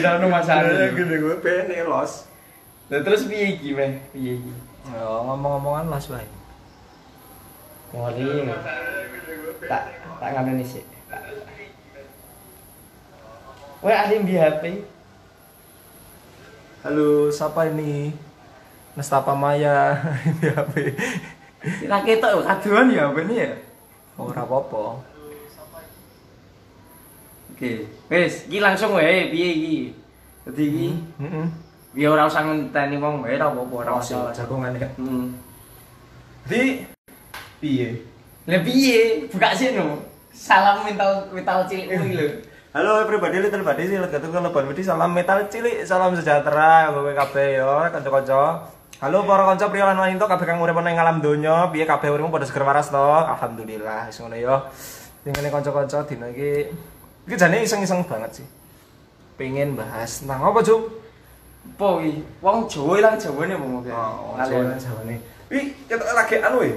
Kira ono Mas Anu. gede gue pengen los. Lah terus piye iki, Meh? Piye iki? Ya ngomong-ngomongan los bae. Mori. Tak tak ngandani sih. Wah, ada yang di HP. Halo, siapa ini? Nestapa Maya BHP. Kira ketok kaduan ya HP ini ya. Ora apa-apa. Oke, wis, iki langsung wae piye iki? Dadi iki Heeh. ya ora usah ngenteni wong wae ora apa-apa ora masalah. jagongan ya. Hmm. Di piye? Lah piye? Buka sih no. Salam mental mental cilik kuwi lho. Halo everybody, little body sih lega tuh lebar budi salam metal cilik, salam sejahtera kowe kabeh yo kanca-kanca. Halo para kanca pria lan wanita kabeh kang urip ana ing alam donya, piye kabeh uripmu padha seger waras to? Alhamdulillah wis ngono yo. Dingene kanca-kanca dina iki iki jane iseng-iseng banget sih. Pengen bahas tentang apa, Cuk? Apa iki? Wong Jawa ilang Jawane apa mungkin? Oh, Kalian. jawane. Ih, ketok lagi anu e.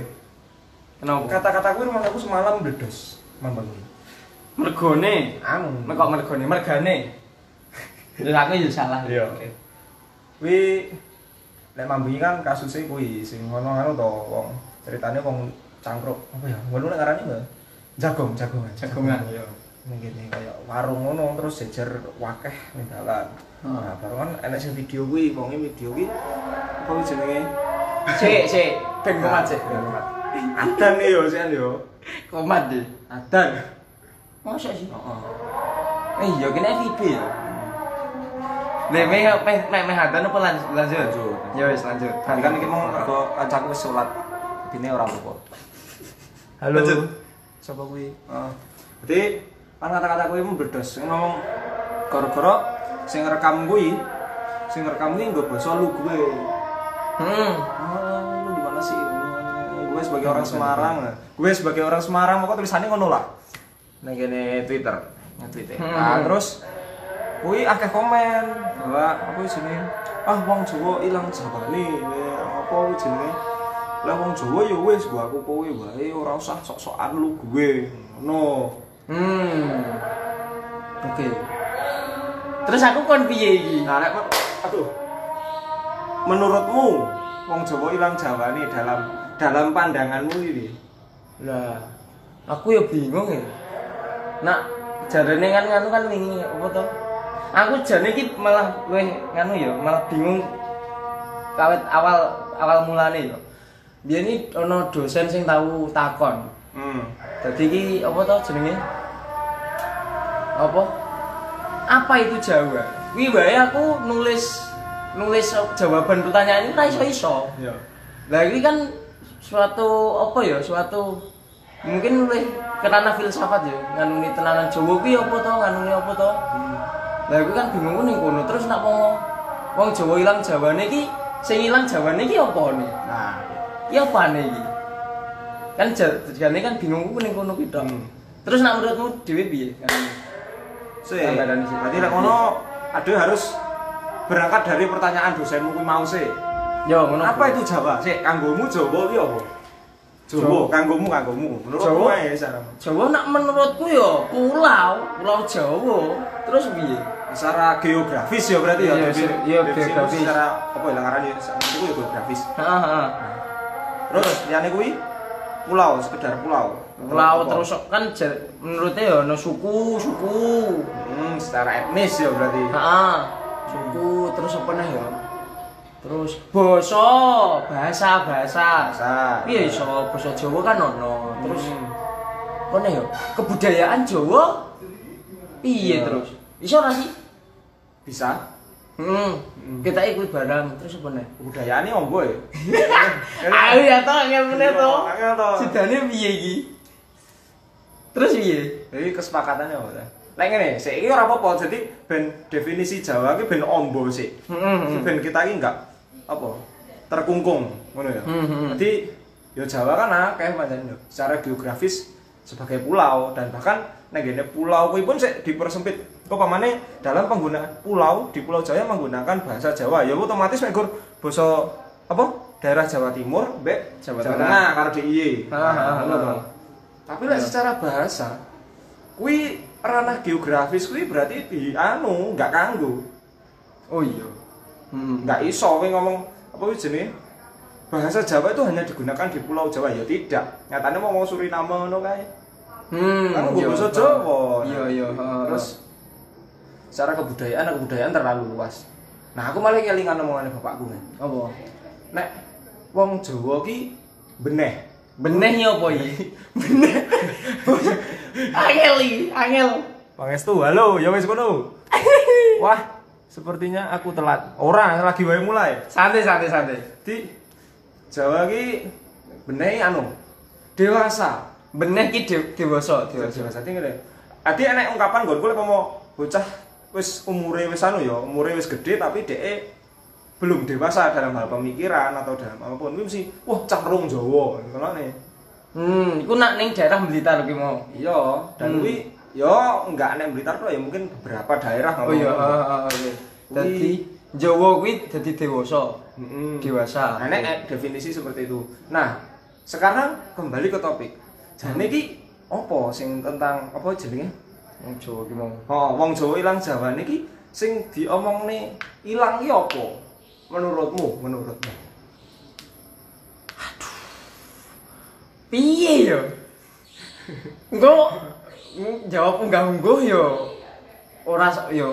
Kenapa? Kata-kata kuwi rumah aku semalam bledos. Mambang. Mergone. Anu. Kok mergone? Mergane. Lah aku ya salah. Iya. Kuwi nek mambengi kan kasusnya kuwi sing ngono anu to wong ceritane wong cangkruk apa ya ngono nek ngarani mbak jagong jagongan Jagongan ya. Mungkin kayak warung ngono terus jejer wakeh ning dalan Hmm. nah baru kan enek sing video kuwi wonge video kuwi apa kuwi jenenge Sik, sik, ben komat sik. adan nih yo sih yo Komat deh. adan Masa sih? heeh Eh iya kena FIB ya. Lah meh meh meh meh hadan apa lanjut? Lanjut. Lanjut. Ya wis lanjut. kan kan iki mau aku kancaku wis salat dine ora apa-apa halo Lanjut. sapa kuwi heeh jadi kan kata-kata kuwi berdos ngomong gara-gara sing rekam kuwi sing rekam kuwi nggo basa lu gue Hmm. ah lu di mana sih? Gue sebagai orang Semarang. gue sebagai orang Semarang pokoknya tulisannya ngono lah. Nang kene Twitter. Nang Twitter. Hmm. nah terus kuwi akeh komen bahwa apa sini ah wong Jawa ilang jabane apa jenenge? Lah wong Jawa ya wis gua aku kowe wae ora usah sok-sokan lu gue ngono Hmm. Oke. Terus aku kon piye iki? nah nek aduh menurutmu wong Jawa ilang jawane dalam dalam pandanganmu ini Lah, aku ya bingung ya. Nak jarane kan nganu kan wingi apa to? Aku jane iki malah luwih nganu ya, malah bingung kawit awal awal mulane ya. Biyen iki ana dosen sing tahu takon. Hmm Dadi iki apa to jenenge? Apa? Apa itu Jawa? Wi wae aku nulis nulis jawaban pertanyaan ini ra iso-iso. ya Lah ini kan suatu apa ya, suatu mungkin lebih kerana filsafat ya, nganuni tenanan Jawa ki apa to, nganuni apa to. Lah aku kan bingung ning kono terus nak wong wong Jawa ilang Jawane iki sing ilang Jawane iki apa nih? nah Iki apa nih iki? Kan jane kan bingung ku ning kono ki tok. Hmm. Terus nak menurutmu dhewe piye? Kan Gambaran sih. berarti nek ngono ada harus berangkat dari pertanyaan dosenmu kuwi mau sih Yo ngono. apa itu Jawa sih kanggomu Jawa ki apa Jawa kanggomu kanggomu Jawa. ae saran Jawa nak menurutku ya pulau, pulau Jawa. Terus piye? secara geografis ya berarti ya Iya, iya, geografis. secara apa ya ngaran ya itu ya geografis Heeh, heeh. terus liyane kuwi pulau sekedar pulau Pulau Apa? terus kan menurutnya ya no suku, suku. hmm, secara etnis ya berarti Heeh. Suku terus apa nih ya? Terus basa, bahasa, bahasa. bahasa Piye iso basa Jawa kan ono. Terus Hmm. apa nih ya? Kebudayaan Jawa Iya. terus? Iso ora sih? bisa Hmm. Kita ikut barang terus apa nih? kebudayaannya monggo ya Ayo ya toh, ngene toh. Angel toh. Sidane piye iki? Terus piye? Jadi kesepakatannya apa? ta? Lek ngene, sik iki ora apa-apa. Jadi ben definisi Jawa iki ben ombo sih. Heeh. Ben kita iki enggak apa? Terkungkung, ngono ya. Hmm, hmm. Jadi ya Jawa kan akeh pancen yo. Secara geografis sebagai pulau dan bahkan nek ngene pulau kuwi pun sik dipersempit. Kok pamane dalam penggunaan pulau di Pulau Jawa menggunakan bahasa Jawa. Ya otomatis mek gur basa apa? Daerah Jawa Timur, mbek Jawa Jawa Tengah. Karo DIY. Ah, ah, ah. Tapi lek Iya. secara bahasa, kuwi ranah geografis kuwi berarti di anu nggak kanggo. Oh iya. Hmm. Nggak iso kowe ngomong apa jenenge? Bahasa Jawa itu hanya digunakan di Pulau Jawa ya tidak. Nyatanya mau ngomong Suriname ngono kae. Hmm. Kan iya. nggo basa Jawa. Iya iya. Terus secara kebudayaan kebudayaan terlalu luas. Nah, aku malah kelingan omongannya bapakku nih. apa? Nek wong Jawa ki beneh. Beneh ya apa iki? Beneh. Angel iki, angel. Pangestu, halo, ya wis kono. Wah, sepertinya aku telat. Ora, lagi wae mulai. Santai santai santai. Di Jawa ki beneh anu dewasa. Beneh ki de- dewasa, dewasa. Dewasa iki ngene. Adi enek ungkapan nggonku lek mau bocah wis umure wis anu ya, umure wis gede tapi dhek belum dewasa dalam hal pemikiran atau dalam apa pun. Kuwi mesti wah cenderung Jawa ngono nih. Hmm, iku nak ning daerah Blitar ki mau. Iya, dan Hmm. kuwi ya enggak enek Blitar tuh ya mungkin beberapa daerah Oh iya, heeh heeh oke. Kuwi- Dadi Jawa kuwi dadi dewasa. Mm-mm. Dewasa. Nah, nek definisi seperti itu. Nah, sekarang kembali ke topik. Jane iki apa sing tentang apa jenenge? Wong Jawa ki mau. Oh, wong Jawa ilang Jawa niki sing diomongne ilang iki apa? Menurutmu, menurutmu. Piye ya? Engko jawab unggah ungguh ya ora ya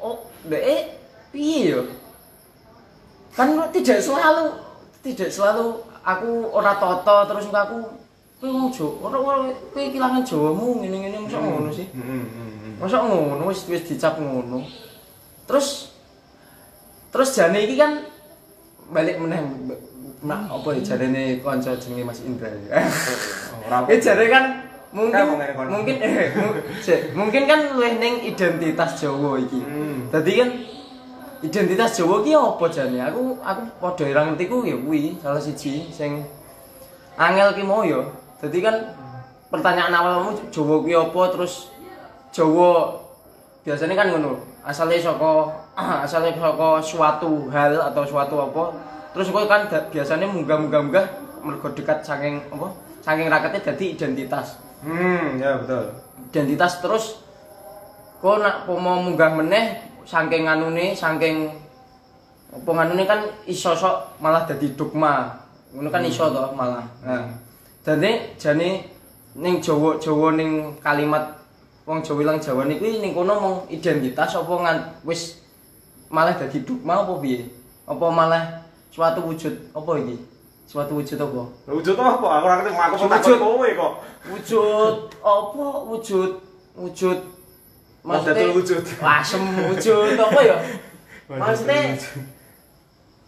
oh dek piye ya? Kan tidak selalu tidak selalu aku ora toto terus aku kowe wong Jawa, ora ora kowe kelangan Jawamu ngene-ngene mosok ngono sih. Heeh, heeh. Masa ngono wis wis dicap ngono. Terus terus jane iki kan balik meneh mak apa ya jarene kanca jenenge Mas Indra. Ora Eh jare kan mungkin mungkin eh mungkin kan luwih ning identitas Jawa iki. Hmm. Dadi kan identitas Jawa ki apa jane? Aku aku padha ora ngerti ku ya kuwi salah siji sing angel ki mau ya. Dadi kan pertanyaan awalmu Jawa ki apa terus Jawa biasanya kan ngono. Asalnya saka asalnya saka suatu hal atau suatu apa. Terus kok kan biasanya munggah-munggah-munggah mergo dekat saking apa? Saking raketnya jadi identitas. Hmm, ya betul. identitas terus kok nak mau munggah meneh saking anune saking apa nganune kan iso sok malah dadi dogma ngono kan iso to malah nah dadi jane ning Jawa Jawa ning kalimat wong Jawa ilang Jawa niku ning kono mung identitas apa ngan wis malah dadi dogma apa piye apa malah suatu wujud apa iki suatu wujud apa Wujud apa? Aku ora ngerti, aku takut Wujud. kowe kok. wujud apa wujud wujud Wahdatul wujud. wasem wujud apa ya maksudnya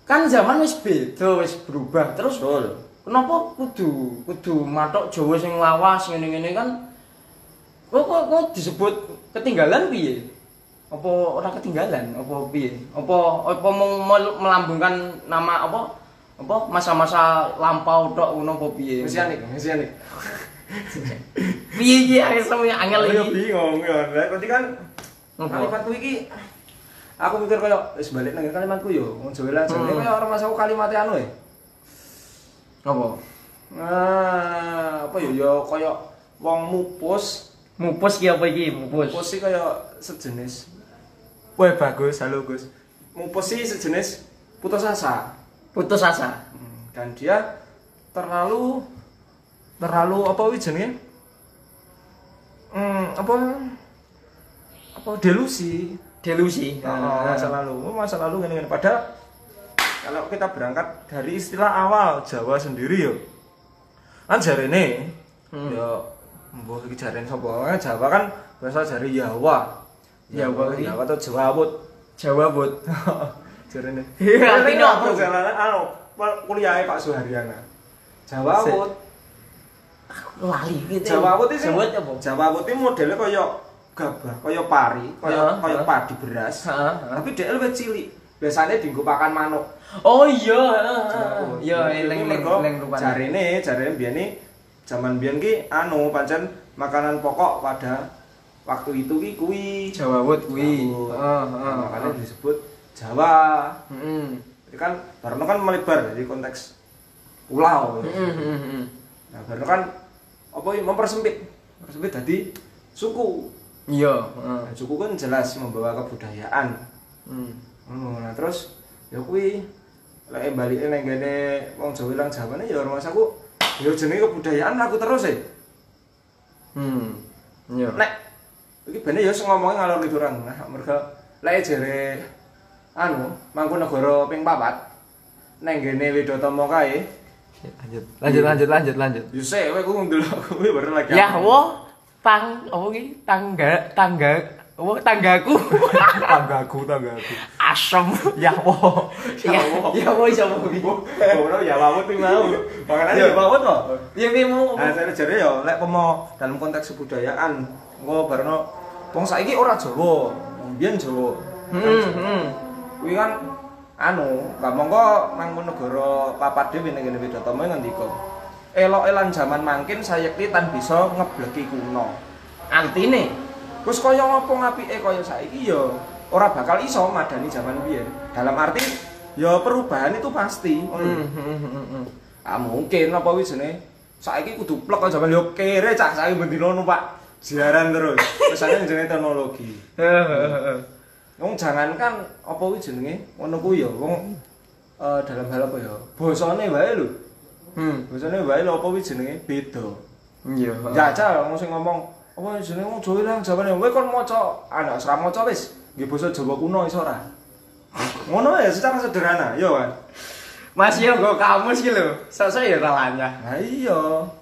kan zaman wis beda wis berubah terus Betul. Kenapa kudu kudu matok Jawa sing lawas ngene-ngene kan kok kok, kok disebut ketinggalan piye apa ora ketinggalan apa piye apa apa mel- melambungkan nama apa apa masa-masa lampau tok ngono apa piye Mesianik, mesianik. piye iki angel sama angel iki bingung ya. Berarti kan kalimatku iki aku mikir koyo wis balik nang kalimatku yo. Wong Jawa lan jane Hmm. koyo ora masuk kalimat anu ya. Apa Nah, apa yo yo koyo wong mupus. mupus ki apa iki mupus Mupus sih koyo sejenis. Wah, bagus. Halo, Gus. Mupus sih sejenis putus asa. putus asa Hmm, Dan dia terlalu terlalu apa jenenge? Hmm, apa apa delusi. delusi Oh, masa lalu, masa lalu gini, gini. Padahal kalau kita berangkat dari istilah awal Jawa sendiri yo, kan jarene, Hmm. yo, mbuh iki jarene sapa? Jawa kan berasal dari Jawa. Jawa iki. Jawa atau Jawawut. Jawa bud jarene. Iya, artinya apa? Perjalanan anu kuliahnya Pak Suharyana. Jawawut. lali gitu Jawawut itu Jawawut apa Jawawut itu modelnya kaya gabah, kaya pari, kaya kaya padi beras. Tapi dia lebih cilik. Biasanya dienggo pakan manuk. oh iya. Jawawut. iya Nah, eleng mergo eleng rupane Jarene, jarene biyen iki zaman biyen ki anu pancen makanan pokok pada waktu itu ki kuwi. Jawa bud kuwi Jawawut. heeh Nah, heeh makanya disebut Jawa. heeh Jadi kan Barno kan melebar jadi konteks pulau. heeh heeh Nah, Barno kan apa ya, mempersempit. Mempersempit tadi suku. iya heeh Nah, suku kan jelas membawa kebudayaan. Hmm. Ngono. Nah terus ya kuwi lek balike nang ngene wong Jawa ilang jawane ya rumah aku ya jenenge kebudayaan aku terus e. Hmm iya. Nek iki bene ya sing ngomongin ngalor ngidurang nah mergo lek jere anu Mangkunegara ping papat nang ngene Widotomo kae. Lanjut lanjut lanjut lanjut lanjut. Yo sik kowe ku ndelok kowe baru lagi ya wo tang apa ki tangga tangga wo tanggaku. Tanggaku tanggaku asem ya wo ya ya wo iso wo ora ya wawut ping mau makane ya wawut kok ya piye mau Nah, saya jare ya lek pomo dalam konteks kebudayaan, engko barno wong saiki ora Jawa, mbiyen Jawa. hmm hmm Kuwi kan anu, gak mongko Mangkunegara papat dhewe ning kene Widatama ngendika. Elok elan jaman mangkin sayekti tan bisa ngebleki kuno. artine Wis kaya ngopo ngapike kaya saiki ya ora bakal iso madani jaman biyen. Dalam arti ya perubahan itu pasti. hmm hmm hmm, Ah mungkin apa wis jenenge saiki kudu plek kok jaman yo kere cah saiki bendino numpak siaran terus. Pesane jenenge teknologi. Wong jangankan apa kuwi jenenge ngono kuwi ya wong eh, dalam hal apa ya basane wae lho. hmm Basane wae lho apa kuwi jenenge beda. iya Jajal wong sing ngomong apa jenenge wong Jawa ilang jawane kowe kon maca anak ora maca wis nggih basa Jawa kuno iso ora. Ngono ya secara sederhana, ya kan. Mas yo go kamus ki lho. Sok-sok ya talanya. Nah iya.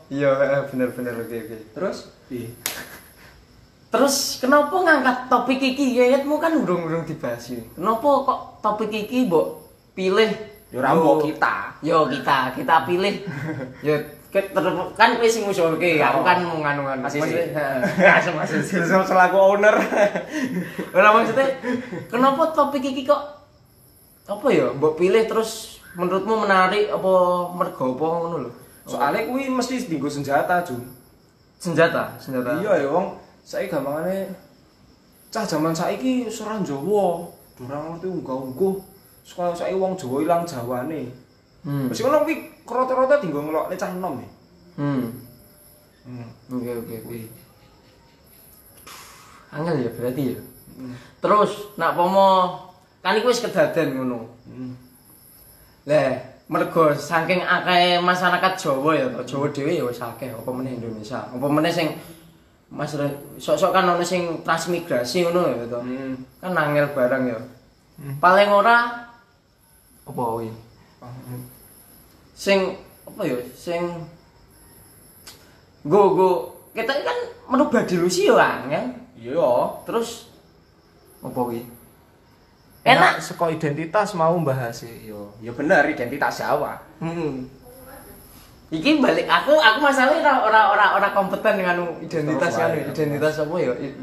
Iya, heeh, bener-bener oke oke. Terus piye? Terus kenapa ngangkat topik iki? Kayakmu kan urung-urung dibahas ini. Kenapa kok topik iki mbok pilih? Ora mbok kita. Yo kita, kita pilih. Yo kan kowe sing ngusulke, aku kan mau nganu-nganu. Masih Maksudnya, masih sih. Sel selaku owner. Ora maksudnya kenapa topik iki kok apa ya mbok pilih terus menurutmu menarik apa mergo apa ngono lho? Soalnya kuwi mesti dienggo senjata, Jun. senjata, senjata. Iya ya wong saiki gampangane cah zaman saiki wis ora Jawa, ora ngerti unggah-ungguh. Saiki wong Jawa ilang jawane. Hmm. Mesti ngono kuwi rata-rata dienggo ngelokne cah enom ya. Hmm. Hmm. Oke oke oke. Angel ya berarti ya. Terus nak pomo kan iku wis kedaden ngono. Hmm. Lah, mergo saking akeh masyarakat Jawa ya, to, Jawa dhewe ya wis akeh apa meneh Indonesia. Apa meneh sing Mas sok-sok kan ono sing transmigrasi ngono ya to. Hmm. Kan angel barang ya. Paling ora apa kuwi? Sing apa ya? Sing go go kita kan merubah delusi ya angel. Iya. Terus apa kuwi? Enak Enak. saka identitas mau bahas yo. Ya bener identitas Jawa. Hmm. Iki balik aku aku masalahnya ora ora ora ora kompeten dengan identitas kan identitas apa ya I-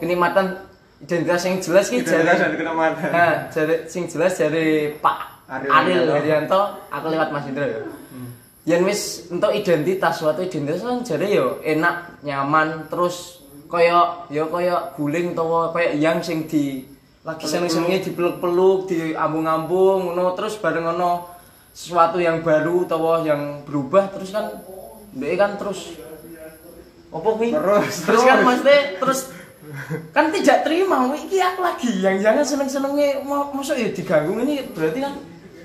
kenikmatan identitas yang jelas ki Identitas jare dan kenematan. Nah, jare sing jelas dari Pak Ariel Herianto. Aku lewat Mas Indra ya. Yen wis untuk identitas suatu identitas kan jare yo enak, nyaman, terus kaya ya kaya guling utawa kaya yang sing di lagi seneng-senenge dipeluk-peluk, diambung-ambung ngono terus bareng ono sesuatu yang baru utawa yang berubah terus kan ndek kan terus apa kuwi? Terus, terus kan maksudnya terus kan tidak terima wih iki aku lagi yang jangan seneng senengnya mau masuk ya diganggu ini berarti kan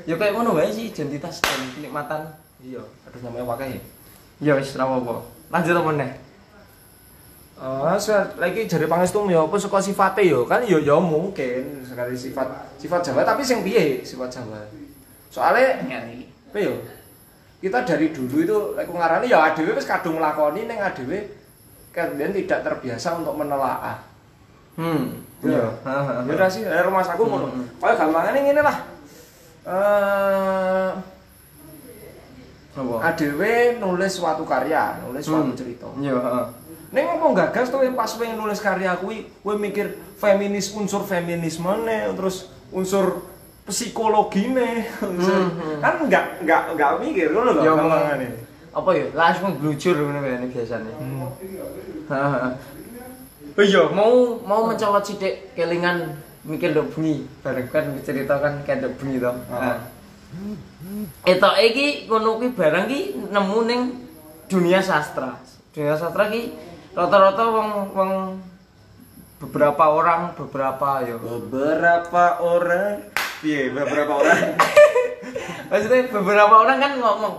ya kayak ngono wae sih identitas dan kenikmatan Iya, aduh namanya wakai. ya wis ra apa lanjut apa nih Oh, lagi jare pangestu ya apa suka sifate yo kan yo yo mungkin sekali sifat sifat Jawa tapi sing piye sifat Jawa. Soale apa yo? Kita dari dulu itu lek ngarani ya adewe wis kadung nglakoni ning adewe kemudian tidak terbiasa untuk menelaah. hmm Iya. Ya udah sih, dari rumah aku ngono. Kaya gampangane ngene lah. Eh adewe nulis suatu karya, nulis suatu Hmm. cerita. iya heeh Ning ngomong gagas tuh pas pengen nulis karya kuwi, kowe mikir feminis unsur feminisme terus unsur psikologi unsur kan enggak enggak enggak mikir ngono lho Ya, gampangane. apa ya langsung glujur ngono kayaknya biasanya Heeh. oh iya mau mau mencolot sidik kelingan mikir dok bengi bareng kan cerita kan kayak dok bengi toh nah. Etok iki ngono kuwi barang ki nemu ning dunia sastra. Dunia sastra ki rata-rata wong wong beberapa orang beberapa ya Beberapa orang Piye beberapa orang? Maksudnya beberapa orang kan ngomong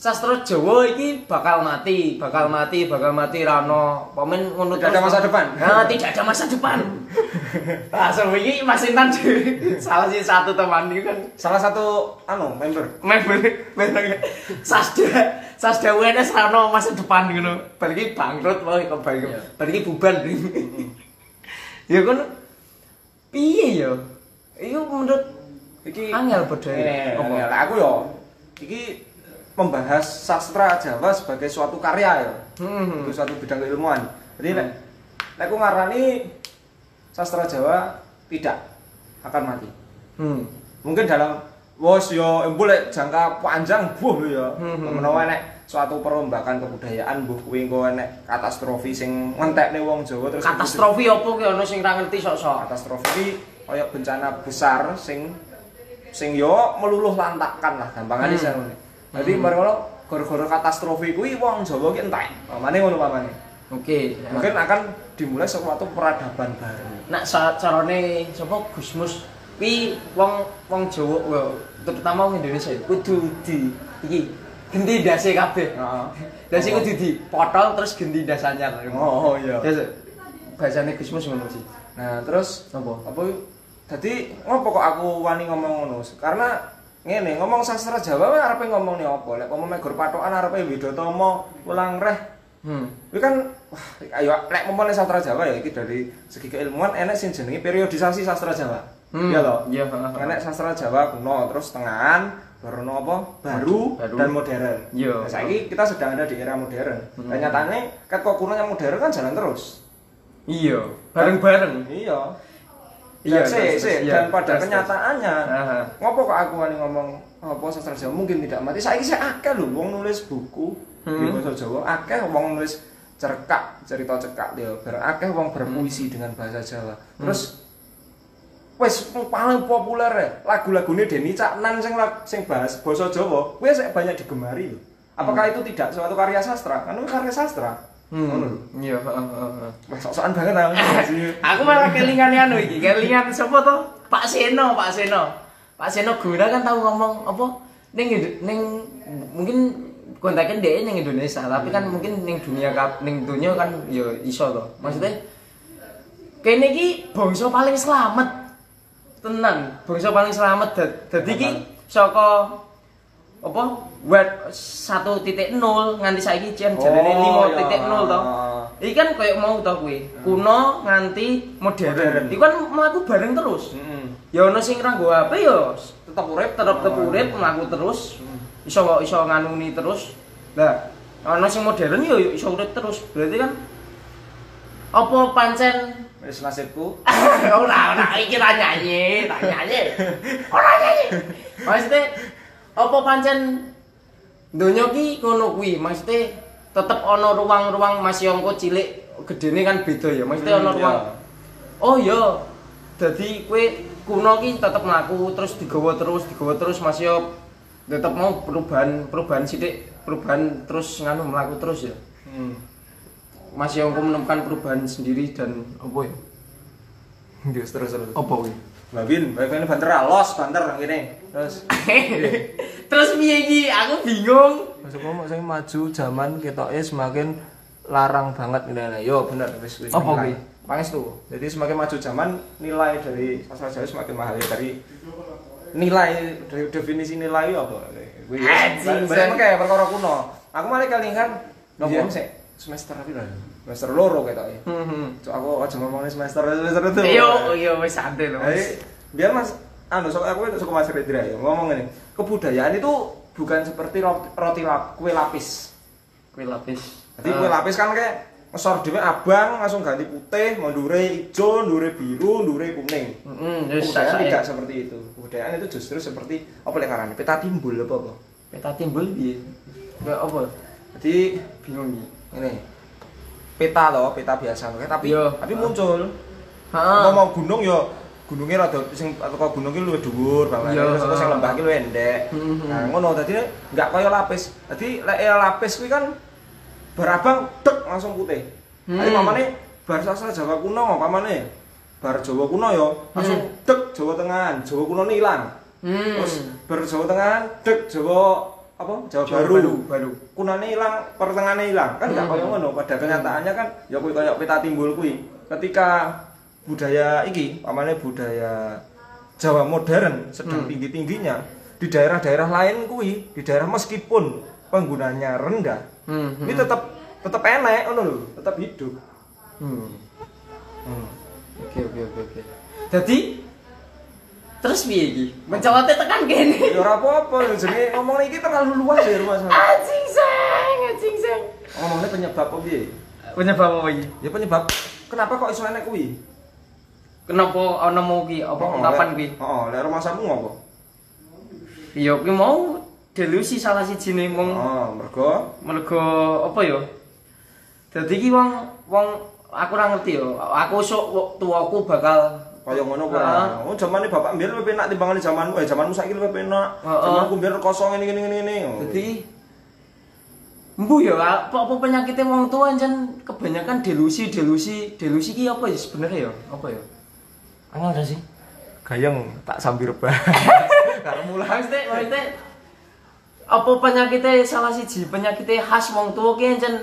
sastra Jawa iki bakal mati, bakal mati, bakal mati rano. Pamen ngono Tidak ada masa depan. Nah, tidak ada masa depan. Langsung iki Mas Intan salah sih satu teman itu kan Salah satu anu member. member member Sasda Sasda UNS rano masa depan gitu. Balik bangkrut wae kok balik. Iya. Balik bubar. ya kan piye ya? Itu menurut Iki angel Apa? angel. aku yo iki membahas sastra Jawa sebagai suatu karya ya. Hmm. Itu suatu bidang keilmuan. Jadi nek nek aku ngarani sastra Jawa tidak akan mati. Hmm. Mungkin dalam wos yo boleh jangka panjang buh ya. Hmm. Menawa nek suatu perombakan kebudayaan buh kuwi engko nek katastrofi sing ngentekne wong Jawa terus Katastrofi apa ki ono sing ra ngerti sok-sok. katastrofi kaya bencana besar sing sing yo meluluh lantakan lah gampangane Hmm. Hmm. Dadi mari ngono gara-gara katastrofi kuwi wong Jawa ki entek. Pamane ngono pamane. Oke. Mungkin akan dimulai suatu peradaban baru. Nak carane sapa Gusmus kuwi wong wong Jawa wah, terutama wong Indonesia kudu di iki genti dase kabeh. Heeh. Dase kudu dipotol terus genti das anyar. Oh iya. Ya bahasane Gusmus ngono sih. Nah, terus Apa? apa dadi ngopo kok aku wani ngomong ngono? Karena ngene, ngomong sastra Jawa wae arepe ngomong nih apa? Lek ngomong gur patokan arepe Widatomo, ulang reh Hmm. Kuwi kan wah, ayo lek ngomongin sastra Jawa ya iki dari segi keilmuan enek sing jenenge periodisasi sastra Jawa. Hmm. Iya toh? Iya. Enek sastra Jawa kuno, terus tengahan, baru apa? Baru, Baru. dan modern. Iya. Nah, saiki kita sedang ada di era modern. Hmm. Dan nyatane kan kok kuno yang modern kan jalan terus. Iya, bareng-bareng. Iya. Iya, terus, sih, iya, dan pada terus, kenyataannya, Aha. ngopo kok aku wani ngomong apa sastra Jawa mungkin tidak mati. Saiki sih akeh lho wong nulis buku di Hmm. bahasa Jawa, akeh wong nulis cerkak, cerita cekak dia, ber akeh wong berpuisi Hmm. dengan bahasa Jawa. Terus wes paling populer ya lagu-lagune Denny Caknan sing sing bahas basa Jawa, kuwi banyak digemari lho. Apakah itu tidak suatu karya sastra? Kan karya sastra. Hmm. Iya, heeh, heeh. Sok-sokan banget aku. Aku malah kelingan anu iki, kelingan sapa to? Pak Seno, Pak Seno. Pak Seno Gura kan tahu ngomong apa ning ning mungkin kontaknya dia ning Indonesia, tapi kan mungkin ning dunia ning dunia kan ya iso to. Maksudnya kene iki bangsa paling selamat. Tenan, bangsa paling selamat dad- dadi iki saka apa web 1.0 nganti saiki jen jarene Oh, 5.0 to. iya. Iki kan koyo mau to kuwi. Kuno nganti modern. Modern. Iku kan mlaku bareng terus. Heeh. Ya ono sing nganggo HP ya Tetap urip, tetep tetep urip mlaku terus. Iso iso nganuni terus. Lah, ono sing modern ya iso urip terus. Berarti kan apa pancen Wis nasibku. ora ora iki ra nyanyi, ra nyanyi. Ora nyanyi. Maksudnya apa pancen donya ki ngono kuwi, maksudnya tetep ana ruang-ruang masih angka cilik gedene kan beda ya. Maksudnya ana Hmm, ruang. Oh iya. Dadi kowe kuno ki tetep mlaku terus digawa terus digawa terus masih yo tetep mau perubahan perubahan sithik, perubahan terus nganu mlaku terus ya. Hmm. Masih angka menemukan perubahan sendiri dan apa ya? Terus terus terus. Apa kuwi? Babin, babin banter ah, los banter ngene. Terus Terus piye iki? Aku bingung. Maksudku mau sing maju zaman ketoke semakin larang banget ngene. Yo bener wis wis. Apa kuwi? Pangestu. Jadi semakin maju zaman nilai dari sastra Jawa semakin mahal ya dari nilai dari definisi nilai apa? Kuwi Anjing, balik Sen. kayak perkara kuno. Aku malah kelingan Nopo? Iya, sik semester piro? Semester loro ketoke. Hmm. Cuk aku aja ngomongin semester semester itu. Yo, yo wis santai lho. Jadi, biar mas, anu sok aku itu suka mas Ridra ya ngomong ini kebudayaan itu bukan seperti roti, roti lap, kue lapis. Kue lapis. Jadi kue lapis kan kayak ngesor dhewe abang langsung ganti putih, mondure hijau, ndure biru, ndure kuning. Kebudayaan sak tidak seperti itu. Kebudayaan itu justru seperti apa lek karane peta timbul apa apa. Peta timbul piye? Kayak apa? Jadi Bingung iki. ini peta loh, peta biasa tapi Iya. tapi muncul. Heeh. Mau gunung ya gunungnya rada sing atau gunung ki luwih dhuwur banget. Iya. Terus sing lembah ki luwih endek. Mhm. Nah, ngono dadi enggak kaya lapis. Dadi lek ya lapis kuwi kan barabang dek langsung putih. Hmm. pamane bar sastra Jawa kuno pamane bar Jawa kuno yo langsung dek Jawa Tengah, Jawa kuno ini hilang. Hmm. Terus bar Jawa Tengah dek Jawa apa? Jawa, Jawa Baru. Baru, baru. Kunane hilang, pertengahannya hilang. Kan enggak Hmm. koyo ngono, pada kenyataannya kan ya kuwi koyo peta timbul kuwi. Ketika budaya iki, pamane budaya Jawa modern sedang Hmm. tinggi-tingginya di daerah-daerah lain kuwi, di daerah meskipun penggunanya rendah, Hmm. ini tetap tetap enak ngono lho, tetap hidup. Hmm. Hmm. Oke oke oke oke. Jadi terus piye iki? Mencowote tekan kene. Ya ora apa-apa jenenge ngomong iki terlalu luas ya rumah sana. Anjing seng, anjing seng. Ngomongnya penyebab apa piye? Penyebab apa iki? Ya penyebab kenapa kok iso enek kuwi? Kenapa ana mau ki apa Oh, lek- ki? Heeh, lek rumah samu ngopo? Ya ki mau delusi salah siji ning wong Oh, mergo mergo apa ya? Dadi ki wong wong aku ora ngerti ya. Aku sok tuaku bakal kaya ngono kuwi. Oh, zamane bapak mbiyen luwih penak timbangane zamanmu. Eh, zamanmu saiki luwih penak. Heeh. Zamanku mbiyen kosong ngene ngene ngene ngene. Oh. Jadi Mbu ya, apa, penyakitnya wong tua jan kebanyakan delusi, delusi, delusi ki apa ya sebenarnya ya? Apa ya? Angel gak sih? gayeng tak sambil rebah. Karo mulai. Maksudnya, maksudnya apa penyakitnya salah siji penyakitnya khas wong tua ki jan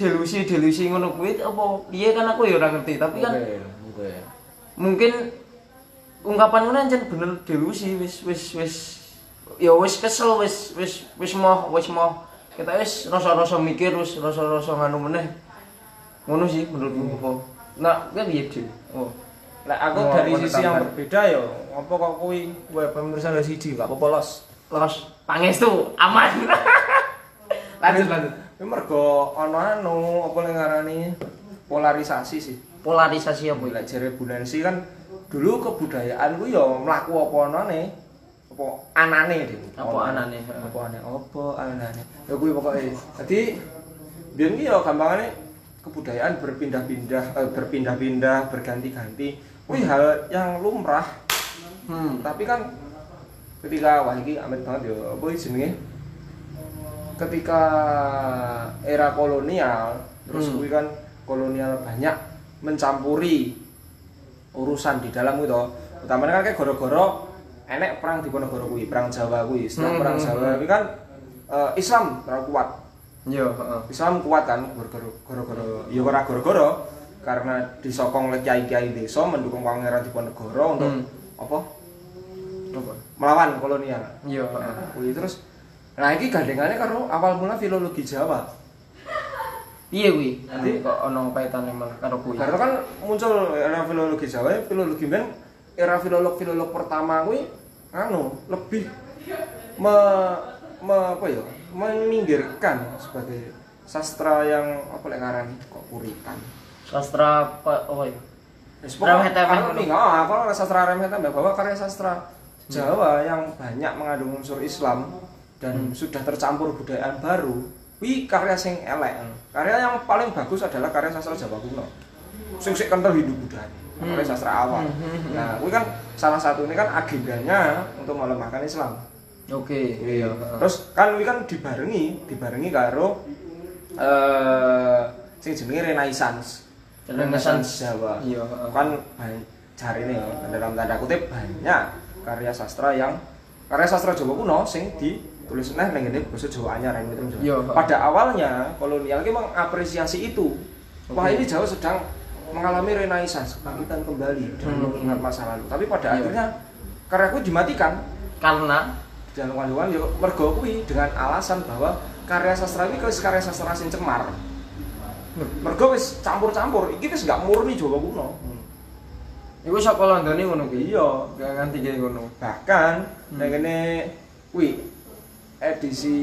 delusi, delusi ngono kuwi apa piye kan aku ya ora ngerti, tapi kan oke. Mungkin ungkapan ngono jan bener delusi wis wis wis ya wis kesel wis wis wis mau wis mau kita wis rasa-rasa mikir wis rasa-rasa nganu meneh. Ngono sih menurutku apa? Nah kan piye Dik? oh. Lah aku Oh, dari sisi yang berbeda ya. Apa kok kuwi web penulisan dari siji enggak apa-apa los. los. Pangestu aman. Lanjut lanjut. mergo ana anu apa yang ngarani polarisasi sih. Polarisasi apa Lek jere Bu Nancy kan dulu kebudayaan ku ya mlaku apa anane apa anane deh. Apa anane. Apa anane? Apa anane? Ya kuwi pokoke. Dadi biyen ki ya gampangane kebudayaan berpindah-pindah eh, berpindah-pindah berganti-ganti. Kuwi hal yang lumrah. hmm Tapi kan ketika wah iki amit banget ya apa iki jenenge? Ketika era kolonial terus Hmm. kuwi kan kolonial banyak mencampuri urusan di dalam itu. Utamanya kan kayak goro-goro enek perang di Ponorogo kuwi perang Jawa kuwi. Setelah Hmm, perang hmm, Jawa hmm. kuwi kan eh, Islam terlalu kuat. Yo heeh. Islam kuat kan goro-goro ya ora goro-goro karena disokong oleh kiai-kiai desa mendukung pangeran Diponegoro untuk Hmm. apa? Apa? Melawan kolonial. Yo heeh. Nah, terus nah ini gandengannya karo awal mula filologi Jawa piye kuwi. Jadi- kok ana kaitane malah karo kuwi? Karena kan muncul era filologi Jawa filologi men era filolog filolog pertama kuwi anu lebih me, me- apa ya meminggirkan sebagai sastra yang apa lek ngarani kok puritan sastra apa oh ya? Pokoknya Remeh-temeh kalau ngono. nih, ah, ada sastra remeh temeh bahwa karya sastra Jawa yang banyak mengandung unsur Islam dan sudah tercampur budayaan baru, wi karya sing elek. Karya yang paling bagus adalah karya sastra Jawa kuno. Sing sik kental hidup budaya, karya sastra awal. Nah, wi kan salah satu ini kan agendanya untuk melemahkan Islam. oke iya heeh. Terus kan wi kan dibarengi, dibarengi karo eh sing jenenge Renaissance. Renaissance. Jawa Iya, kan cari nih dalam tanda kutip banyak karya sastra yang karya sastra Jawa kuno sing ditulis neh ning ngene basa Jawa anyar ini terus Jawa. Iya. Pada awalnya kolonial ki mengapresiasi itu. Wah, ini Jawa sedang mengalami renaissance, kebangkitan kembali dan Hmm. mengingat masa lalu. Tapi pada Iya. akhirnya karyaku dimatikan karena dan kawan-kawan yo mergo kuwi dengan alasan bahwa karya sastra ini wis karya sastra sing cemar. Mergo wis campur-campur, iki wis gak murni Jawa kuno. iku saka Londone ngono kuwi Iya, gak nganti kayak ngono bahkan Hmm. nek kene kuwi edisi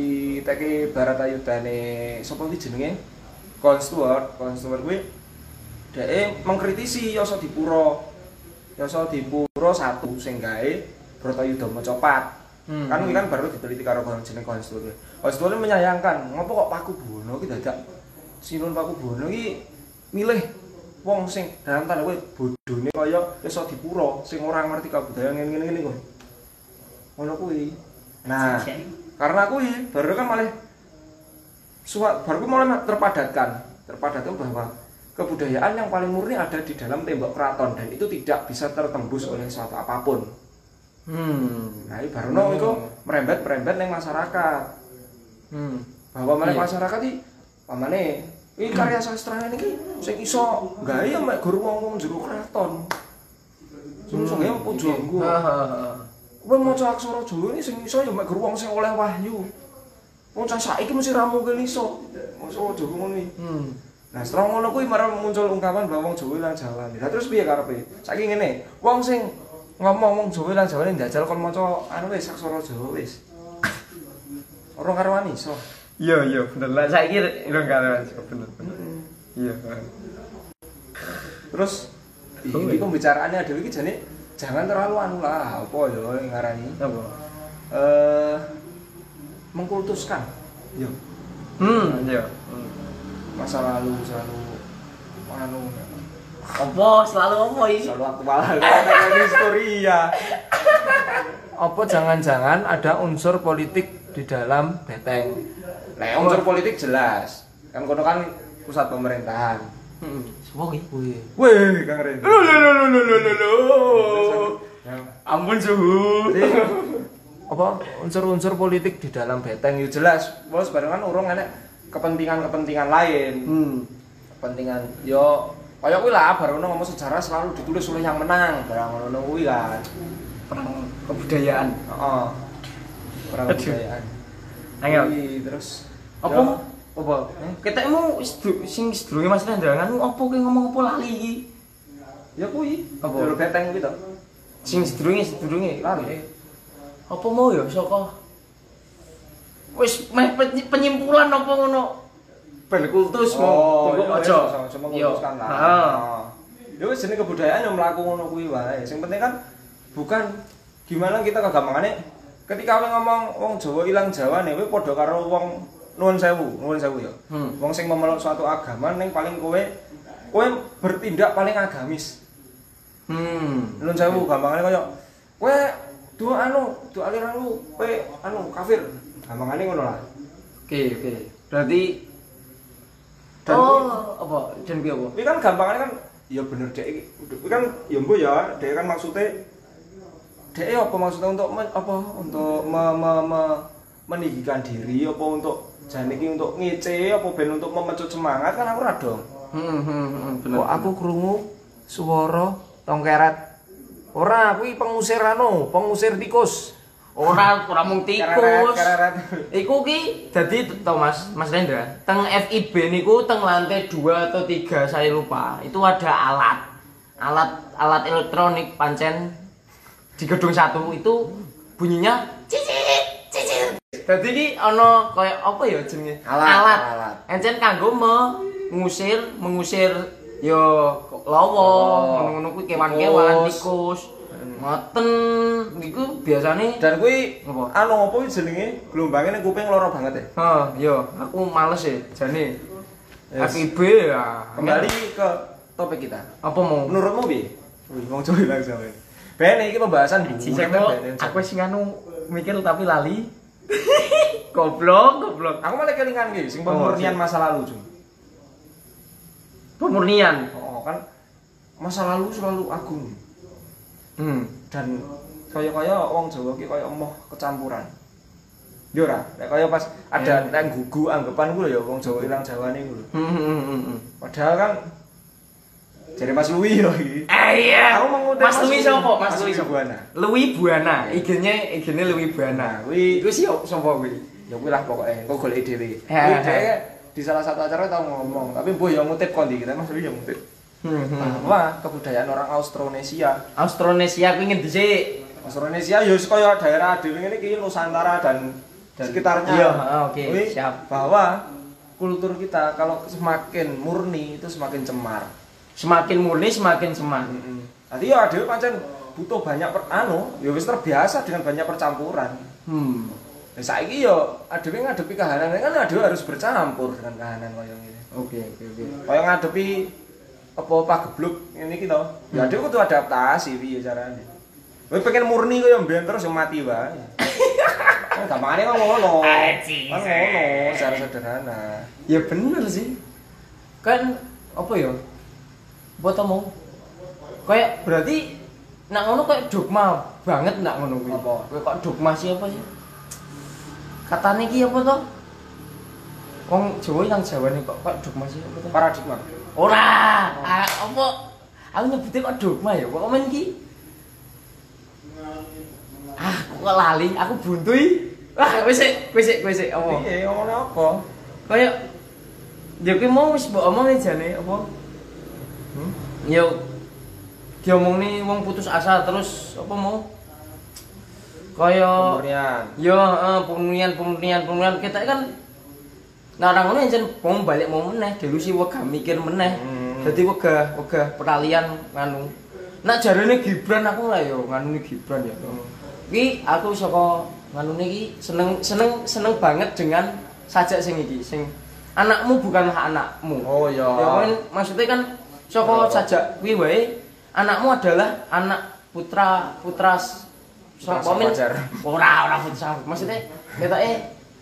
teki Baratayudane sapa iki jenenge? Con Stewart. Con Stewart kuwi dhek mengkritisi Yasa Dipuro. Yasa Dipuro satu sing gawe Bratayuda Macapat Hmm. kan kan baru diteliti karo kon jenenge Con Stewart Con Stewart menyayangkan ngopo kok Paku Buwono ki dadak? Sinun Paku Buwono ki milih wong sing dalam tanda kutip bodone kaya Yasa Dipuro sing ora ngerti kabudayaan ngene-ngene ngene kok ngono kuwi. Nah karena kuwi baru kan malah suat baru mulai terpadatkan terpadatkan bahwa kebudayaan yang paling murni ada di dalam tembok keraton dan itu tidak bisa tertembus oleh suatu apa pun. Hmm. Nah, Barono itu merembet-merembet ning masyarakat. Hmm. Bahwa meneh Iya. masyarakat iki pamane iki karya sastra iki sing iso gawe ya mek guru wong-wong jero keraton. Sing iso gawe apa janggo. Kowe maca aksara Jawa ini sing iso ya mek wong sing oleh wahyu. Wong cah saiki mesti ra mungkin iso. Maca Jawa ngono iki. Hmm. Nah, setelah ngono kuwi marang muncul ungkapan bahwa wong Jawa ilang Jawa. Lah terus piye karepe? Saiki ngene, wong sing ngomong wong Jawa ilang Jawa njajal kon maca anu wis aksara Jawa wis. Ora karuan iso. Iya, iya, bener lah. Saiki ora karo bener. bener. Iya. ha. Terus iya. pembicaraannya adalah iki jane jangan terlalu anu lah, apa ya yang ngarani. Apa? Eh mengkultuskan. Yo, Hmm, iya. Hmm. masa lalu selalu anu Apa selalu apa iki? selalu aktual kata historia. Apa jangan-jangan ada unsur politik di dalam beteng? Nah, unsur politik jelas. Kan kono kan pusat pemerintahan. Heeh. Sopo iki? Wih. Wih, Kang Ren. Lho lho lho lho lho lho lho. Ampun suhu. Jadi, apa unsur-unsur politik di dalam beteng itu jelas. Bos barengan urung enek kepentingan-kepentingan lain. Hmm. Kepentingan yo kayak kuwi lah baru ngomong sejarah selalu ditulis oleh yang menang, barang ngono kuwi kan. Perang kebudayaan. Heeh. Perang Aduh. kebudayaan. Ayo. Terus Apa? Apa? Ketekmu wis du- sing sedurunge Mas Rendra kan apa ki ngomong apa lali iki? Ya kuwi. Apa? Beteng kuwi to. Sing sedurunge sedurunge Lali. Apa mau ya saka wis meh pe- penyimpulan apa ngono? Ben kultus mau iya, aja. Cuma Yo. Heeh. Ya wis jenenge kebudayaan yang mlaku ngono kuwi wae. Sing penting kan bukan gimana kita kegampangannya ketika kowe ngomong wong Jawa ilang Jawa nih, kowe padha karo wong nuwun sewu, nuwun sewu ya. Hmm. Wong sing memeluk suatu agama ning paling kowe kowe bertindak paling agamis. Hmm. Nuwun sewu gampangane kaya kowe dua anu, dua aliran lu, kowe anu kafir. Gampangane ngono lah. Oke, oke. Berarti Dan oh, apa? Dan piye apa? Ini kan gampangnya kan, ya bener dek iki. Kan ya mbok ya, dek kan maksudnya dek apa maksudnya untuk apa untuk me, me, me- meninggikan diri apa untuk jane iki untuk ngece apa ben untuk memecut semangat kan aku ora dong. Hmm, hmm, hmm, bener. Kok aku krungu swara tongkeret. Ora, kuwi pengusir anu, pengusir tikus. ora ora mung tikus. Iku ki dadi to Mas, Mas Rendra, teng FIB niku teng lantai 2 atau 3 saya lupa. Itu ada alat. Alat alat elektronik pancen di gedung satu itu bunyinya cicit. Dadi ki ana kaya apa ya jenenge? Alat, alat. Encen kanggo mengusir mengusir yo lawa, ngono-ngono kuwi kewan-kewan, Tikus. tikus. Ngoten niku biasane Dan kuwi Apa? anu apa kuwi jenenge gelombangnya ning kuping loro banget ya. Oh, yo, aku males ya, jane. Yes. FIB ya. Kembali ke topik kita. apa mau? Menurutmu piye? Wih, wong Jawa ilang Jawa. Ben iki pembahasan buku Ben. aku sing anu mikir tapi lali. goblok, goblok. Aku malah kelingan iki sing Oh, pemurnian masa lalu, Jung. Pemurnian. Oh, kan masa lalu selalu agung Hmm. dan kaya-kaya wong Jawa ki kaya emoh kecampuran. Yo ora, nek kaya pas ada Eh. nek gugu anggapan ku ya wong Jawa ilang Jawa niku lho. Hmm, hmm, hmm, hmm. Padahal kan jadi Mas Lui yo iki. Eh iya. Aku mengutip Mas Louis sapa? Mas Mas? Buana. Louis Buana. IG-nya IG-nya Louis Buana. Nah, kuwi Iku sih sapa kuwi? ya kuwi lah pokoknya engko golek dhewe. Kuwi di salah satu acara tau ngomong, tapi mbok ya ngutip kondi kita Mas Lui ya ngutip. Hmm, hmm. Bahwa kebudayaan orang Austronesia Austronesia kuwi ngendi sih? Austronesia ya kaya daerah dhewe ngene iki Nusantara dan, Dan- sekitarnya. iya, oke, Kuwi siap. Bahwa kultur kita kalau semakin murni itu semakin cemar. Semakin murni semakin semangat. Heeh. Tadi ya dhewe pancen butuh banyak per, anu, ya wis terbiasa dengan banyak percampuran. Hmm. Nah, saiki ya adewe ngadepi kahanan kan adewe harus bercampur dengan kahanan kaya ngene. Oke, oke, oke. Kaya ngadepi apa pagebluk ngene iki to. Ya adewe kudu adaptasi piye carane. Kowe pengen murni kaya mbiyen terus ya mati wae. Kan gampangane kan ngono. Kan ngono secara sederhana. Ya bener sih. Kan apa ya? Mau kayak berarti nak ngono kayak dogma banget nak ngono kuwi. Apa? Kayak kok dogma sih apa sih? Katanya ki apa to? Wong Jawa yang Jawa kok kok dogma sih apa to? Paradigma. ora! Ah, apa? Aku nyebutnya kok dogma ya kok komen ki ah kok lali? Aku buntui wah wis wis sik apa? Iya, ngomongnya apa? kayak ya kuwi mau wis mbok omong jane apa Hmm? ya diomong nih wong putus asa terus apa mau kaya Pemurnian. ya eh, pemurnian pemurnian pemurnian kita kan nah orang ngono jan mau balik mau meneh delusi wegah mikir meneh Hmm. jadi wegah wegah peralihan nganu nak jarene Gibran aku lah yo nganu Gibran ya Ki aku saka nganu niki seneng seneng seneng banget dengan sajak sing iki sing anakmu bukanlah anakmu. Oh iya. Ya kan maksudnya kan saka sajak kuwi wae anakmu adalah anak putra putra sapa men? Ora ora putra. Maksudnya ketoke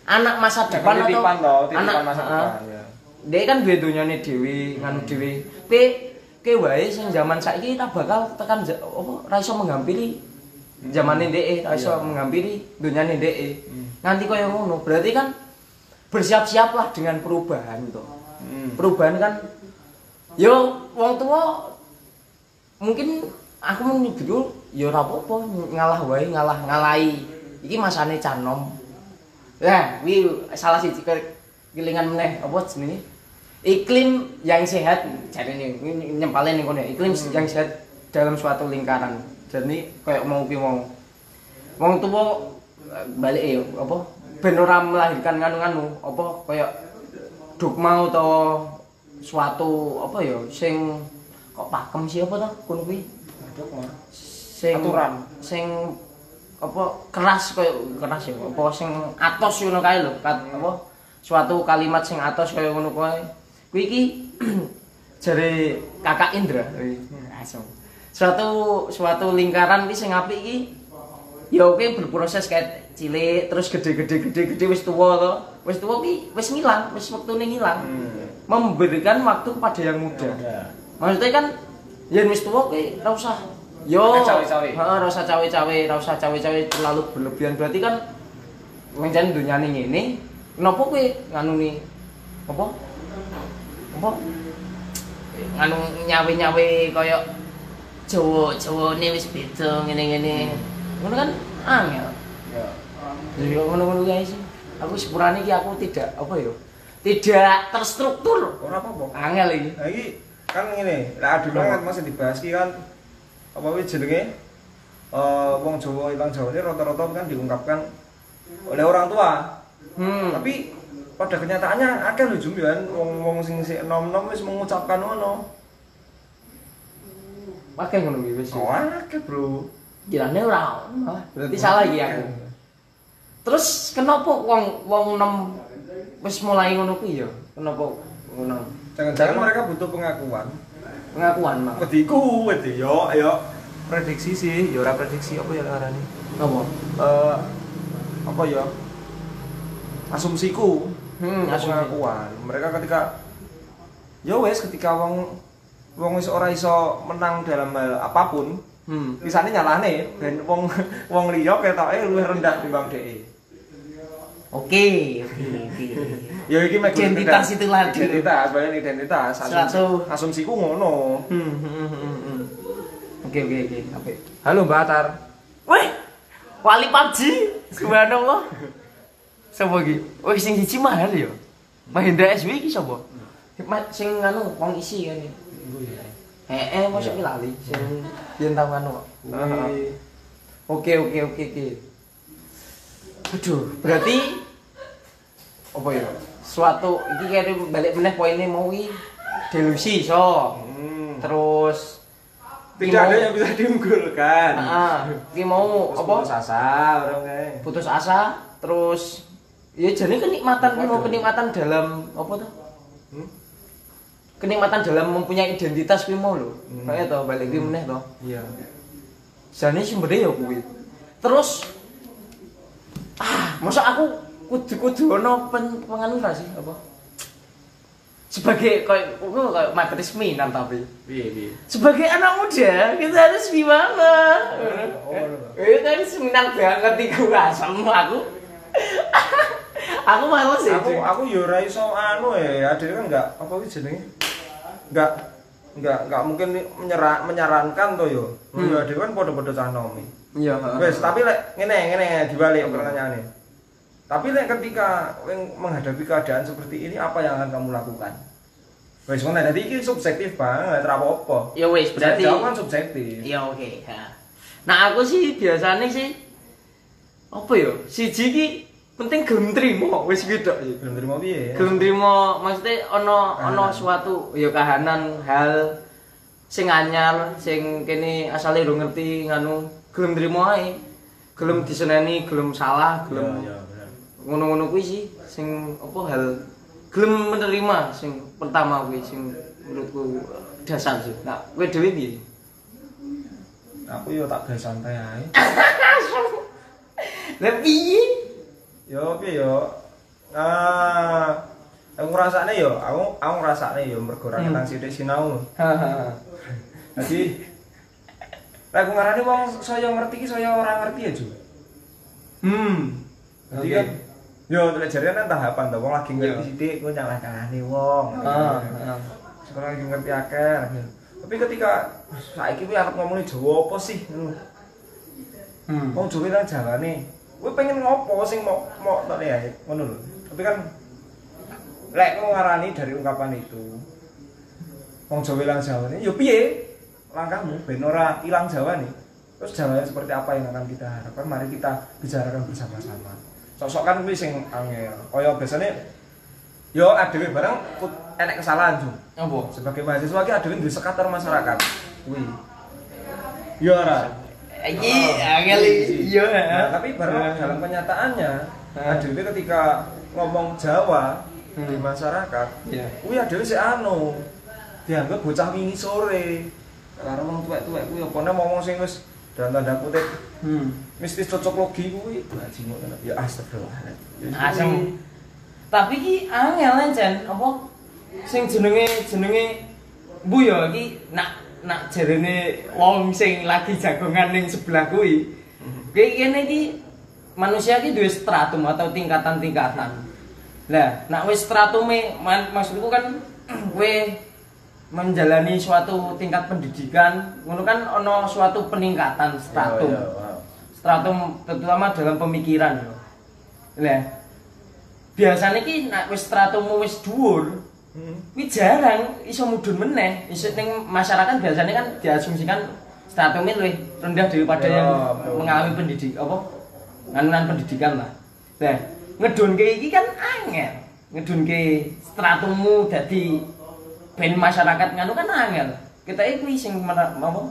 anak masa depan atau anak masa depan ya. Dia kan duwe donyane dhewe, nganu dhewe. Kowe kowe wae sing zaman saiki kita bakal tekan ja- apa ra iso menghampiri zamane dhek, ra iso Iya. menghampiri donyane dhek. Hmm. Nanti kaya ngono, berarti kan bersiap-siaplah dengan perubahan. Hmm. Perubahan kan yo wong tua mungkin aku menyebut yo ya ora apa-apa ngalah wae, ngalah ngalahi. Iki masane canom. Ya, wi salah siji ke- kelingan meneh apa jenenge? Iklim yang sehat, jadi ini nyempalin nih kono. Iklim yang sehat dalam suatu lingkaran. Jadi kayak mau ki mau wong tua balik ya apa ben ora melahirkan nganu-nganu apa kayak dogma atau suatu apa ya sing kok pakem sih apa to kun kuwi? Sing Aturan. sing apa keras kayak keras ya apa sing atos ngono kae lho kat apa suatu kalimat sing atos kaya ngono kae. Kuwi iki jare Kakak Indra. Asem. Suatu suatu lingkaran iki sing apik iki ya oke berproses kayak cilik terus gede-gede gede-gede wis tuwa to wis tuwa ki wis ngilang wis wektune ngilang. Hmm. Memberikan waktu kepada yang muda Ya. maksudnya kan yen wis tuwa ki ora usah yo cawe-cawe. heeh ora usah cawe-cawe ora usah cawe-cawe terlalu berlebihan berarti kan jan dunyane ngene kenapa kowe nganu ni apa apa nganu nyawe-nyawe kaya Jawa Jawane wis beda ngene-ngene ngono kan angel Ya. Ya ngono-ngono guys. Aku sepurane iki aku tidak apa ya? Tidak terstruktur. Ora apa-apa. Angel iki. Nah, iki kan ngene, lah adu banget masih dibahas kan apa wis jenenge eh wong Jawa ilang Jawa ini rata-rata kan diungkapkan oleh orang tua. Hmm. Tapi pada kenyataannya akeh lho Jum kan wong-wong sing sik enom-enom wis mengucapkan ngono. pakai ngono iki wis. Oh, akeh, Bro. Kirane ora malah berarti salah iki aku. Terus kenapa wong wong nem wis mulai ngono kuwi ya? Kenapa ngono? Jangan-jangan mereka butuh pengakuan. pengakuan mah. Wediku, wedi yo, ayo. Prediksi sih, ya ora prediksi apa ya ngarani. Apa? Eh apa ya? Asumsiku. Hmm, asumsi. pengakuan. Mereka ketika ya wes ketika wong wong wis ora iso menang dalam hal apapun, Hmm. pisane nyalane ben wong wong liya ketoke luwih rendah timbang dhek. Oke, oke, oke. Ya iki mek Identitas itu lagi. Identitas, bagian identitas. Asumsi, Suatu- asumsiku ngono. Oke, oke, oke. Apik. Halo Mbak Atar. Weh, wali PUBG. Subhanallah. Sapa iki? Oh, sing siji mahal ya. Mahendra SW iki sapa? Ma- Sing anu wong isi kan. Eh, eh, mosok ki lali. Sing yen tau anu kok. Kuwi Oke, oke, oke, oke. Aduh, berarti apa ya? Suatu iki kaya balik meneh poinnya mau delusi so. Hmm. Terus Tidak ada yang bisa diunggulkan. Heeh, iki mau Terus apa? putus asa orang putus asa terus ya jadi kenikmatan kuwi mau kenikmatan dalam apa tuh Hmm? kenikmatan dalam mempunyai identitas kuwi mau lho Hmm. kayak to balik kuwi meneh to Iya. jane sumbernya ya kuwi terus ah masa aku kudu kudu ono pen, penganu ra sih apa? Sebagai kayak aku kayak materi seminar tapi Piye piye? sebagai anak muda kita harus gimana? Oh, itu kan seminar banget iku asem aku. Aku males sih aku aku yo ora iso anu ya adek kan enggak apa iki jenenge? Enggak enggak enggak mungkin menyerah, menyarankan to yo hmm. adek kan padha-padha cah nomi iya wes tapi lek ngene ngene dibalik pertanyaane tapi lek ketika wing menghadapi keadaan seperti ini apa yang akan kamu lakukan? Wes ngono dadi iki subjektif banget ora apa-apa. Ya wis berarti jawaban subjektif. Iya oke ya. nah aku sih biasanya sih apa ya? Siji ki penting gelem trimo wis gitu. Sih belum terima piye? Ya gelem trimo maksudnya ono ono Kahanan. suatu ya kahanan hal sing anyar sing kene asale ro ngerti nganu gelem trimo ae gelem diseneni gelem salah gelem ya ngono-ngono kuwi sih sing apa hal gelem menerima sing pertama kuwi sing menurutku dasar sih. Nah kowe dhewe piye? Aku yo tak gawe santai ae. Lah piye? Yo piye yo? Ah, aku ngrasakne yo, aku aku ngrasakne yo mergo ra Hmm. kenang sithik sinau. hahaha Dadi Lah aku ngarani wong saya ngerti ki saya ora ngerti ya, Ju. hmm Dadi Oke. kan yo lek kan tahapan to, wong lagi Iya. ngerti sithik ku nyalahkane wong. ah ah. Sekarang lagi ngerti akeh. Tapi ketika saiki kuwi arep ngomongin Jawa apa sih? Ngono. hmm Wong Jawa nang jawane. Kowe pengen ngopo sing mau mau tak ae ngono lho. Tapi kan lek ngarani dari ungkapan itu. Wong Jawa ilang jawane, yo piye? Langkahmu ben ora ilang jawane. Terus jawabannya seperti apa yang akan kita harapkan? Mari kita bicarakan bersama-sama. Sosok kan kuwi sing angel. Kaya biasanya yo adewe bareng kut- enek kesalahan, Jung. apa Sebagai mahasiswa ki adewe duwe sekater masyarakat. Kuwi. Yo ora. iki angel iya Nah, tapi baru dalam kenyataannya Ah. adewe ketika ngomong Jawa di Hmm. masyarakat, iya kuwi adewe sik anu dianggap bocah wingi sore. Karo wong tuwek-tuwek kuwi opone ngomong sing wis dalam tanda kutip hmm. mistis cocok logi kuwi. Bajingan ngono. Ya astagfirullah. Asem tapi ki angel ancen apa? Sing jenenge jenenge bu ya iki nak nak jarene wong sing lagi jagongan ning sebelah kuwi. Kayak kene iki manusia ki duwe stratum atau tingkatan-tingkatan. Lah nak wis stratume maksudku kan kowe menjalani suatu tingkat pendidikan ngono kan ono suatu peningkatan stratum Ya, ya, wow. stratum terutama dalam pemikiran yo. Lah. Biasanya ki nek wis stratummu wis dhuwur, Hmm. jarang iso mudhun meneh. Iso ning masyarakat biasanya kan diasumsikan stratumnya lebih rendah daripada Ya, yang betul. mengalami pendidik apa nganunan pendidikan lah. Nah, ngedunke iki kan angel. Ngedunke stratummu dadi ben masyarakat nganu kan angel. Kita iki sing apa?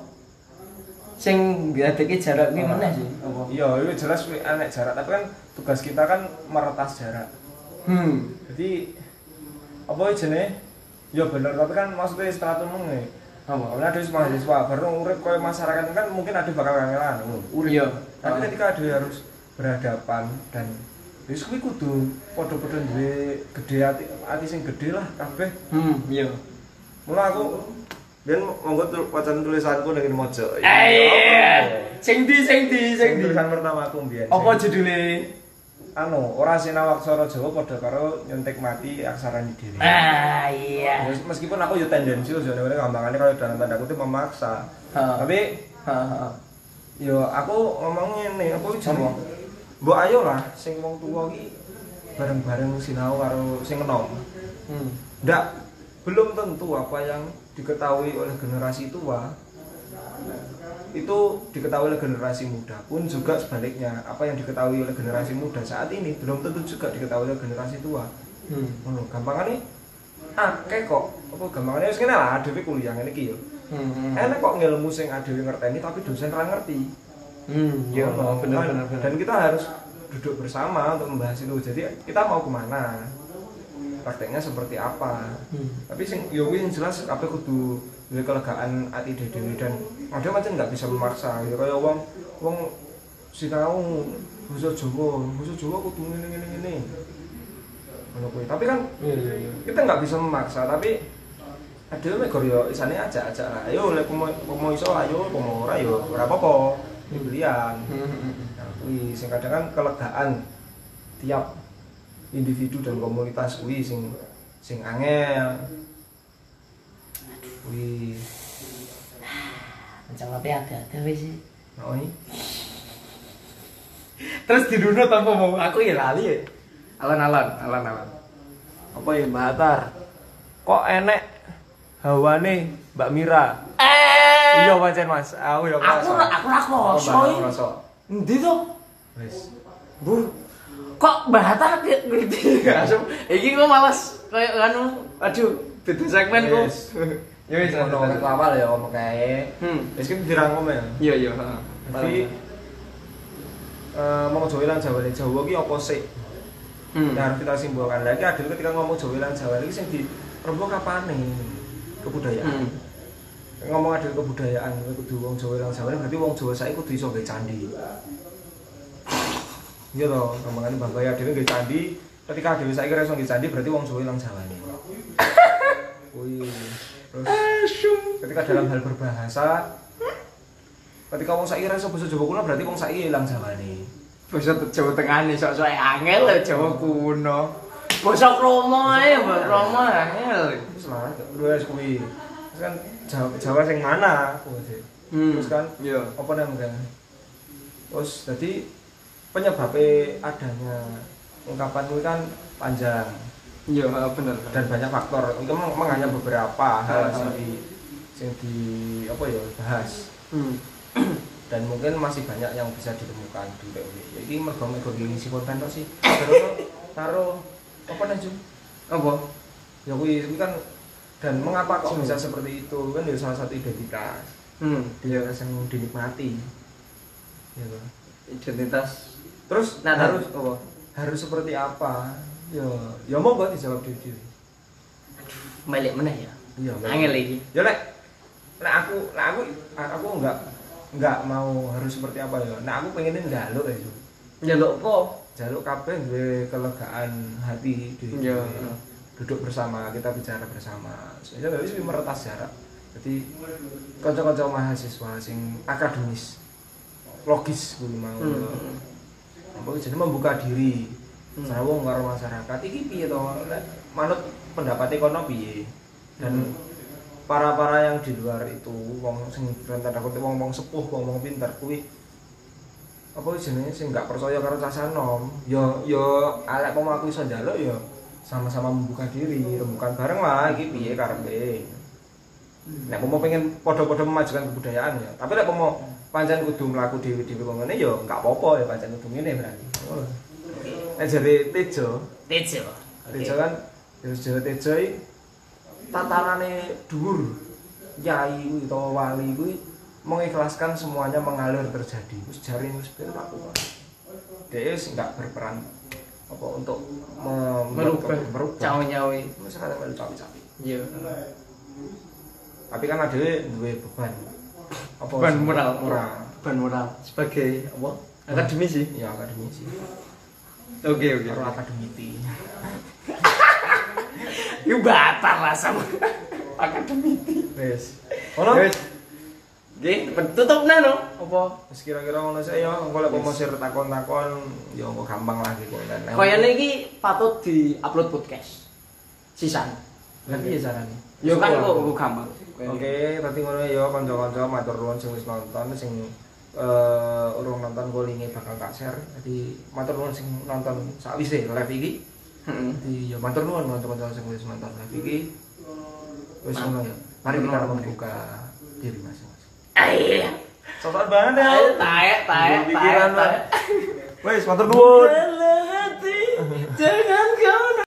Sing ngadeke jarak kuwi meneh sih. Apa? Iya, itu jelas kuwi enek jarak, tapi kan tugas kita kan meretas jarak. Hmm. Jadi apa jenenge? Ya bener, tapi kan maksudnya stratum ngene. Apa? Kalau ada mahasiswa baru urip koyo masyarakat kan mungkin ada bakal kangelan urip. Iya. Tapi ketika ada harus berhadapan dan wis kuwi kudu padha-padha duwe gede ati, ati sing gede lah kabeh. Hmm, iya. Mula aku ben monggo wacan tulisanku ning mojo. Eh, sing di sing di Sing di. tulisan pertama aku mbiyen. Apa judule? anu, ora sinau aksara Jawa padha karo nyontek mati aksarane dhewe. Ah, iya. Ya, Meskipun aku yo tendensius yo nek gampangannya kalau dalam tanda kutip memaksa. Tapi. Yo aku ngomong ngene, aku Apa? Mbok ayo lah sing wong tuwa iki bareng-bareng sinau karo sing enom. Hmm. Ndak belum tentu apa yang diketahui oleh generasi tua itu diketahui oleh generasi muda pun juga sebaliknya apa yang diketahui oleh generasi muda saat ini belum tentu juga diketahui oleh generasi tua Hmm. ngono gampangane akeh kok apa gampangane wis ngene lah dhewe kuliah ngene iki yo Hmm. enak kok ngilmu sing adewe ngerteni tapi dosen ra ngerti Hmm, iya, Ngono. benar Dan- benar benar. Dan kita harus duduk bersama untuk membahas itu. Jadi kita mau ke mana? Prakteknya seperti apa? Hmm. Tapi sing yo kuwi yang jelas apa kudu duwe kelegaan ati dhewe dan ada macam nggak bisa memaksa. Ya kaya wong wong sinau basa Jawa, basa Jawa kudu ngene ngene ngene. ngono kuwi tapi kan Iya iya iya. kita nggak bisa memaksa tapi ada megor yo isane aja aja lah ayo lek mau mau iso ayo mau ora yo ora apa-apa ini pilihan nah kuwi sing kadang kan kelegaan tiap individu dan komunitas kuwi sing sing angel kuwi Macam apa ada ada wis sih. noi Terus dirunut apa mau? Aku ya lali ya. Alon-alon, alon-alon. apa ya Mbak Hatar kok enek hawane Mbak Mira Eh. iya pancen Mas aku ya Aku aku ra kroso. aku iki. kroso Endi to? wis Bu. Kok bahata ngerti langsung. Iki kok malas kayak anu. Aduh, beda segmen kok. Yes. Ya wis ngono. aku awal ya ngomong kae Hmm. wis ki dirangkum ya Iya iya, heeh. Jadi eh mau Jawa lan Jawa Jawa ki apa sih? Hmm. Nah, harus kita simpulkan lagi adil ketika ngomong Jawa lan Jawa iki sing di rembuk kapane kebudayaan. Hmm. Ngomong adil kebudayaan kudu wong Jawa lan Jawa berarti wong Jawa saiki kudu iso candi. Iya toh, ngomongane bangga ya adil gawe candi. Ketika saiki ora iso gawe candi berarti wong Jawa lan Jawa nih. Wih. Terus ketika dalam hal berbahasa ketika wong saiki ora iso basa Jawa kuno berarti wong saiki ilang Jawane. Basa Jawa Tengah nih sok-sok angel ya Jawa kuno. Basa kromo ae, basa kromo angel. Terus lah terus kuwi. Terus kan Jawa, Jawa sing mana? Hmm. Terus kan Iya. apa namanya? Terus jadi penyebabnya adanya ungkapan kuwi kan panjang Iya, bener. dan banyak faktor. Itu memang hanya beberapa hal yang di yang di apa ya bahas. Hmm. dan mungkin masih banyak yang bisa ditemukan di POW. Jadi mergo mergo ngisi konten sih. Terus taruh apa nih? Apa? Ya kuwi kan dan mengapa kok bisa seperti itu kan ya salah satu identitas Hmm. identitas yang dinikmati ya. Identitas. Terus Nah, harus harus apa? harus seperti apa ya ya monggo dijawab diri diri Balik meneh ya. iya Angel iki. ya lek lek aku lek aku aku enggak enggak mau harus seperti apa ya nah aku pengenin njaluk ya Jum. Njaluk apa? jaluk kabeh duwe kelegaan hati di Iya. duduk bersama kita bicara bersama saya wis meretas jarak jadi kanca-kanca mahasiswa sing akademis logis kuwi mau Hmm. Apa jadi membuka diri. Hmm. sarwa karo masyarakat. Iki piye to? Manut pendapat kono piye? Dan Hmm. para-para yang di luar itu wong sing tanda kutip wong-wong sepuh wong-wong pinter kuwi apa jenenge sing nggak percaya karo cah sanom yo yo alek mau aku iso njaluk yo sama-sama membuka diri rembukan bareng lah iki piye karepe nek mau pengen podo-podo memajukan kebudayaan ya tapi nek mau pancen kudu mlaku dhewe-dhewe kok ngene ya nggak apa-apa ya pancen kudu ngene berarti oh. nek jare Tejo Tejo. Tejo kan Tejo Tejo iki tatarane dhuwur yai kuwi utawa wali kuwi mengikhlaskan semuanya mengalir terjadi wis jare wis ben aku dia wis enggak berperan apa untuk me- Merubah. merubah Cawe nyawe. Wis melu capi-capi Iya. Tapi kan ada duwe beban apa Beban moral, moral Beban moral sebagai apa? Akademisi. ya akademisi Oke oke. karo akademiti Iku batal lah sama akademisi. wis ono Wis. Oke, tutup nah no. Apa? Wis kira-kira ngono sih ya, engko lek mau sir takon-takon ya engko gampang lah gitu kan. Nah, Kayaknya iki patut di upload podcast. Sisan. Lah piye carane? Yo kan kok gampang. Oke, tadi ngono ya kanca-kanca matur nuwun sing wis nonton sing eh urung nonton kok linke bakal tak share. Jadi matur nuwun sing nonton sakwise live iki. Heeh. Jadi ya matur nuwun kanca-kanca sing wis nonton live iki. Wis ngono ya. Mari kita membuka diri masing-masing. Iya. Sosok banget ya. Taek Pikiran, taek. Wis matur nuwun. Jangan